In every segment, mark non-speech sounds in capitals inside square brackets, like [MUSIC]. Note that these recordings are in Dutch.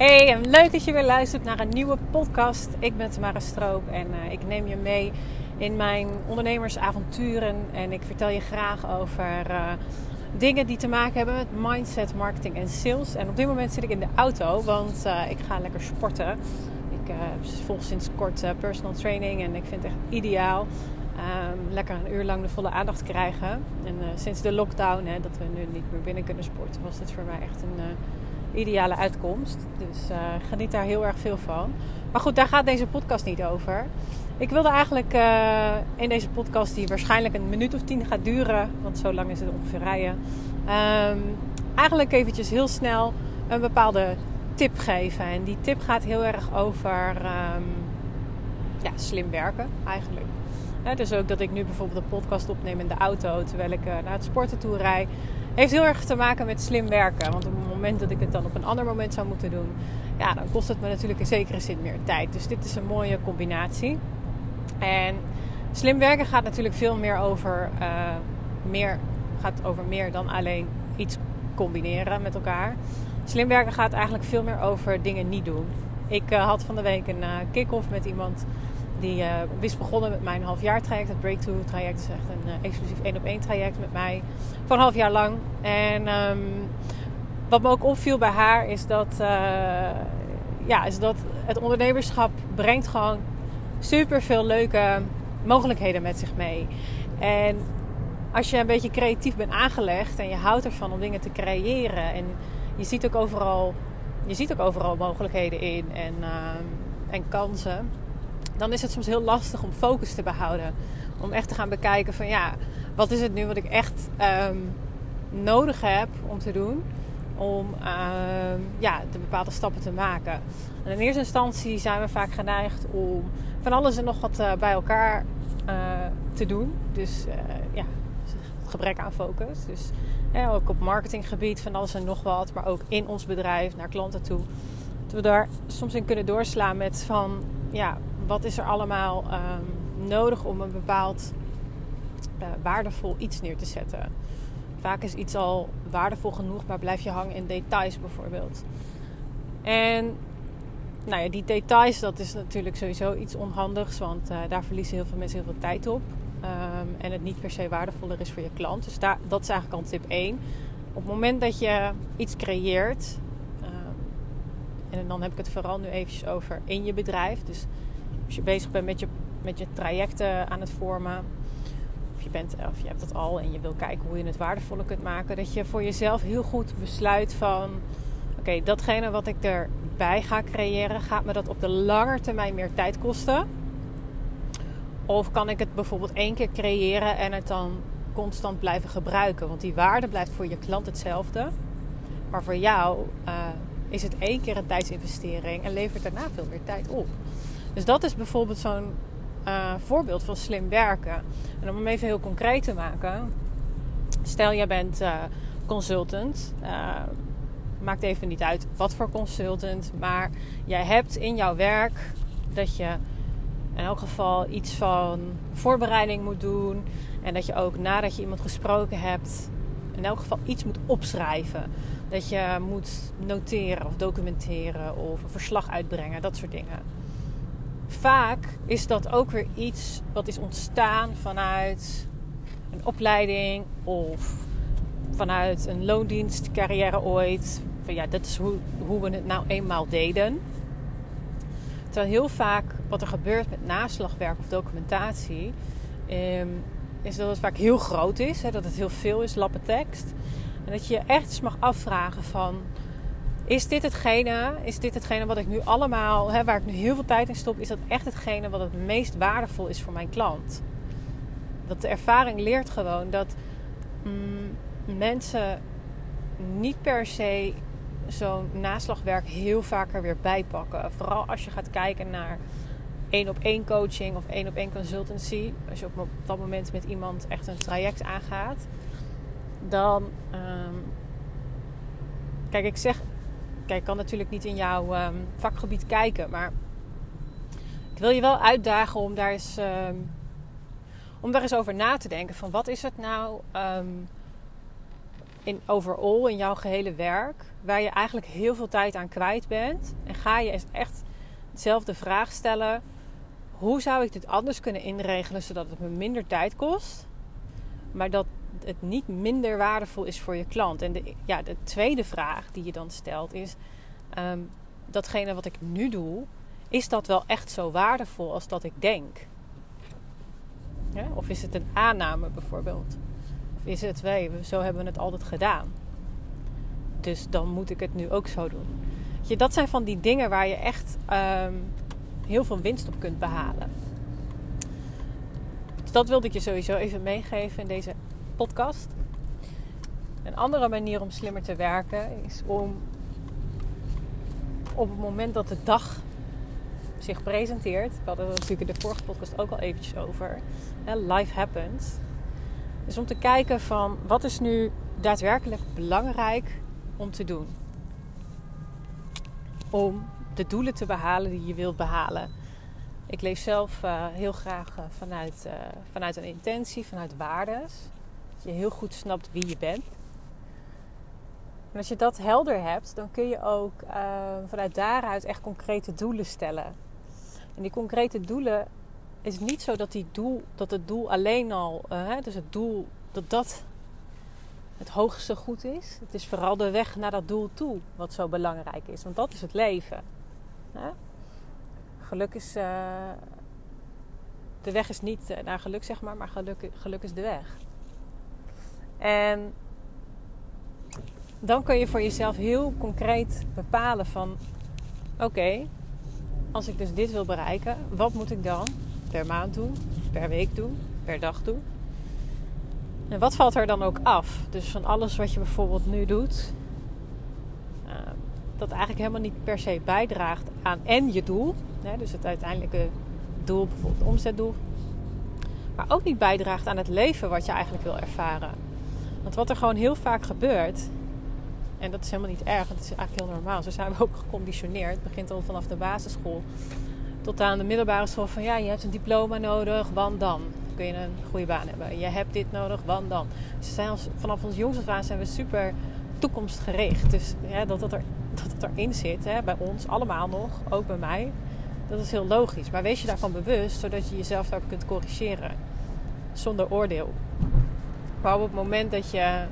Hey, leuk dat je weer luistert naar een nieuwe podcast. Ik ben Tamara Stroop en uh, ik neem je mee in mijn ondernemersavonturen. En ik vertel je graag over uh, dingen die te maken hebben met mindset, marketing en sales. En op dit moment zit ik in de auto, want uh, ik ga lekker sporten. Ik volg sinds kort personal training en ik vind het echt ideaal. Um, lekker een uur lang de volle aandacht krijgen. En sinds de lockdown, hè, dat we nu niet meer binnen kunnen sporten, was dit voor mij echt een ideale uitkomst. Dus uh, geniet daar heel erg veel van. Maar goed, daar gaat deze podcast niet over. Ik wilde eigenlijk uh, in deze podcast, die waarschijnlijk een minuut of tien gaat duren, want zo lang is het ongeveer rijden, um, eigenlijk eventjes heel snel een bepaalde tip geven. En die tip gaat heel erg over um, ja, slim werken eigenlijk. Dus ook dat ik nu bijvoorbeeld een podcast opneem in de auto terwijl ik uh, naar het sporten toe rijd heeft heel erg te maken met slim werken. Want moment dat ik het dan op een ander moment zou moeten doen, ja, dan kost het me natuurlijk in zekere zin meer tijd. Dus dit is een mooie combinatie. En slim werken gaat natuurlijk veel meer over, uh, meer, gaat over meer dan alleen iets combineren met elkaar. Slim werken gaat eigenlijk veel meer over dingen niet doen. Ik uh, had van de week een uh, kick-off met iemand die is begonnen met mijn halfjaartraject. Het Breakthrough traject is echt een exclusief één op één traject met mij. Van half jaar lang. En um, wat me ook opviel bij haar is dat, uh, ja, is dat het ondernemerschap brengt gewoon super veel leuke mogelijkheden met zich mee. En als je een beetje creatief bent aangelegd en je houdt ervan om dingen te creëren. En je ziet ook overal, je ziet ook overal mogelijkheden in en, en kansen dan is het soms heel lastig om focus te behouden. Om echt te gaan bekijken van ja, wat is het nu wat ik echt um, nodig heb om te doen. Om um, ja, de bepaalde stappen te maken. En in eerste instantie zijn we vaak geneigd om van alles en nog wat uh, bij elkaar uh, te doen. Dus uh, ja, gebrek aan focus. Dus ook op marketinggebied van alles en nog wat. Maar ook in ons bedrijf naar klanten toe. Dat we daar soms in kunnen doorslaan met van ja, wat is er allemaal um, nodig om een bepaald waardevol iets neer te zetten. Vaak is iets al waardevol genoeg, maar blijf je hangen in details bijvoorbeeld. En nou ja, die details, dat is natuurlijk sowieso iets onhandigs, want uh, daar verliezen heel veel mensen heel veel tijd op. Um, en het niet per se waardevoller is voor je klant. Dus daar, dat is eigenlijk al tip 1. Op het moment dat je iets creëert, um, en dan heb ik het vooral nu eventjes over in je bedrijf. Dus als je bezig bent met je, met je trajecten aan het vormen. Of je, bent, of je hebt dat al en je wil kijken hoe je het waardevoller kunt maken. Dat je voor jezelf heel goed besluit van... Oké, datgene wat ik erbij ga creëren... gaat me dat op de lange termijn meer tijd kosten? Of kan ik het bijvoorbeeld één keer creëren en het dan constant blijven gebruiken? Want die waarde blijft voor je klant hetzelfde. Maar voor jou uh, is het één keer een tijdsinvestering en levert daarna veel meer tijd op. Dus dat is bijvoorbeeld zo'n uh, voorbeeld van slim werken. En om hem even heel concreet te maken. Stel, jij bent uh, consultant. Uh, maakt even niet uit wat voor consultant. Maar jij hebt in jouw werk dat je in elk geval iets van voorbereiding moet doen. En dat je ook nadat je iemand gesproken hebt, in elk geval iets moet opschrijven. Dat je moet noteren of documenteren of een verslag uitbrengen, dat soort dingen vaak is dat ook weer iets wat is ontstaan vanuit een opleiding of vanuit een loondienstcarrière ooit. Van ja, dat is hoe, hoe we het nou eenmaal deden. Terwijl heel vaak wat er gebeurt met naslagwerk of documentatie, um, is dat het vaak heel groot is, hè, dat het heel veel is, lappentekst. En dat je je echt eens mag afvragen van is dit hetgene, is dit hetgene wat ik nu allemaal, hè, waar ik nu heel veel tijd in stop, is dat echt hetgene wat het meest waardevol is voor mijn klant? Dat de ervaring leert gewoon dat mm, mensen niet per se zo'n naslagwerk heel vaker weer bijpakken. Vooral als je gaat kijken naar één op één coaching of één op één consultancy. Als je op dat moment met iemand echt een traject aangaat. Dan. Um, kijk, ik zeg Ik kan natuurlijk niet in jouw um, vakgebied kijken, maar ik wil je wel uitdagen om daar eens, um, om daar eens over na te denken. Van wat is het nou um, in overall, in jouw gehele werk, waar je eigenlijk heel veel tijd aan kwijt bent. En ga je eens echt dezelfde vraag stellen: hoe zou ik dit anders kunnen inregelen zodat het me minder tijd kost, maar dat het niet minder waardevol is voor je klant? En de, ja, de tweede vraag die je dan stelt is: um, datgene wat ik nu doe, is dat wel echt zo waardevol als dat ik denk? Ja? Of is het een aanname bijvoorbeeld? Of is het, wij, zo hebben we het altijd gedaan. Dus dan moet ik het nu ook zo doen. Dat zijn van die dingen waar je echt um, heel veel winst op kunt behalen. Dus dat wilde ik je sowieso even meegeven in deze podcast. Een andere manier om slimmer te werken is om op het moment dat de dag zich presenteert. We hadden het natuurlijk in de vorige podcast ook al eventjes over. Life happens. Dus om te kijken van wat is nu daadwerkelijk belangrijk om te doen. Om de doelen te behalen die je wilt behalen. Ik leef zelf uh, heel graag uh, vanuit, uh, vanuit een intentie, vanuit waardes. Je heel goed snapt wie je bent. En als je dat helder hebt, dan kun je ook vanuit daaruit echt concrete doelen stellen. En die concrete doelen is niet zo dat, die doel, dat het doel alleen al, uh, dus het doel, dat dat het hoogste goed is. Het is vooral de weg naar dat doel toe wat zo belangrijk is. Want dat is het leven. Hè? Geluk is. Uh, de weg is niet naar geluk, zeg maar, maar geluk, geluk is de weg. En dan kun je voor jezelf heel concreet bepalen van... Oké, als ik dus dit wil bereiken, wat moet ik dan per maand doen, per week doen, per dag doen? En wat valt er dan ook af? Dus van alles wat je bijvoorbeeld nu doet, uh, dat eigenlijk helemaal niet per se bijdraagt aan en je doel, dus het uiteindelijke doel, bijvoorbeeld omzetdoel, maar ook niet bijdraagt aan het leven wat je eigenlijk wil ervaren. Want wat er gewoon heel vaak gebeurt, en dat is helemaal niet erg, het is eigenlijk heel normaal. Zo zijn we ook geconditioneerd. Het begint al vanaf de basisschool tot aan de middelbare school van ja, je hebt een diploma nodig, want dan kun je een goede baan hebben. Je hebt dit nodig, want dan. Dus zijn vanaf ons jongs af aan zijn we super toekomstgericht. Dus dat, dat, er, dat het erin zit, hè, bij ons allemaal nog, ook bij mij, dat is heel logisch. Maar wees je daarvan bewust, zodat je jezelf daarop kunt corrigeren. Zonder oordeel. Maar op het moment dat je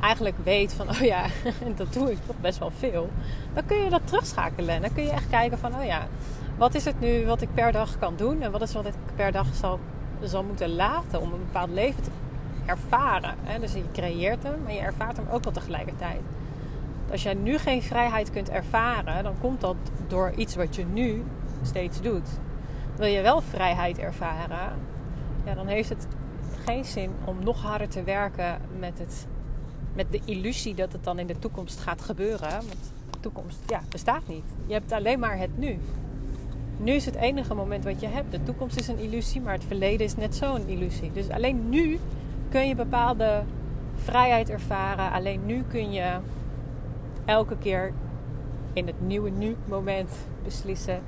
eigenlijk weet van, oh ja, [LAUGHS] dat doe ik toch best wel veel, dan kun je dat terugschakelen. En dan kun je echt kijken van, oh ja, wat is het nu wat ik per dag kan doen en wat is wat ik per dag zal, zal moeten laten om een bepaald leven te ervaren. Dus je creëert hem, maar je ervaart hem ook wel tegelijkertijd. Als jij nu geen vrijheid kunt ervaren, dan komt dat door iets wat je nu steeds doet. Wil je wel vrijheid ervaren, ja, dan heeft het geen zin om nog harder te werken met het met de illusie dat het dan in de toekomst gaat gebeuren. Want de toekomst ja, bestaat niet. Je hebt alleen maar het nu. Nu is het enige moment wat je hebt. De toekomst is een illusie, maar het verleden is net zo'n illusie. Dus alleen nu kun je bepaalde vrijheid ervaren. Alleen nu kun je elke keer in het nieuwe nu-moment beslissen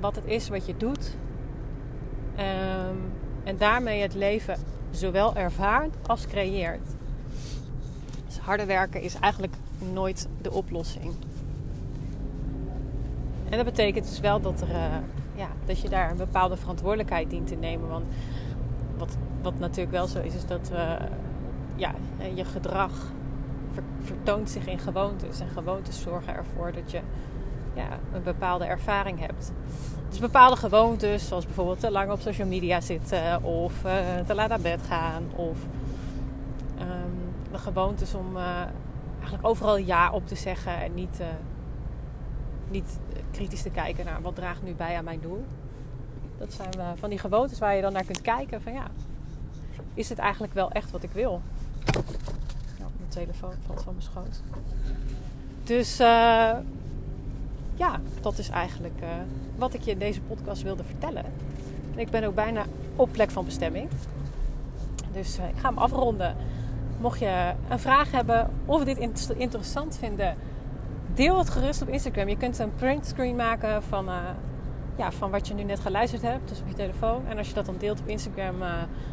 wat het is wat je doet. Um, en daarmee het leven zowel ervaart als creëert harder werken is eigenlijk nooit de oplossing. En dat betekent dus wel dat, er, uh, ja, dat je daar een bepaalde verantwoordelijkheid dient te nemen. Want wat, wat natuurlijk wel zo is, is dat uh, ja, je gedrag ver, vertoont zich in gewoontes. En gewoontes zorgen ervoor dat je ja, een bepaalde ervaring hebt. Dus bepaalde gewoontes, zoals bijvoorbeeld te lang op social media zitten, of uh, te laat naar bed gaan, of de gewoontes om uh, eigenlijk overal ja op te zeggen en niet, uh, niet kritisch te kijken naar wat draagt nu bij aan mijn doel. Dat zijn van die gewoontes waar je dan naar kunt kijken van ja, is het eigenlijk wel echt wat ik wil? Nou, mijn telefoon valt van mijn schoot. Dus ja, dat is eigenlijk eh, wat ik je in deze podcast wilde vertellen. Ik ben ook bijna op plek van bestemming. Dus eh, ik ga hem afronden. Mocht je een vraag hebben of dit interessant vinden, deel het gerust op Instagram. Je kunt een printscreen maken van, eh, ja, van wat je nu net geluisterd hebt, dus op je telefoon. En als je dat dan deelt op Instagram,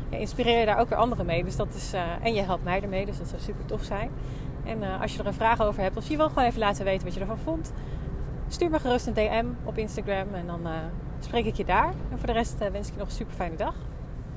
inspireer je daar ook weer anderen mee. Dus dat is, en je helpt mij ermee, dus dat zou super tof zijn. En als je er een vraag over hebt, of je wil gewoon even laten weten wat je ervan vond. Stuur me gerust een DM op Instagram en dan eh, spreek ik je daar. En voor de rest eh, wens ik je nog een super fijne dag.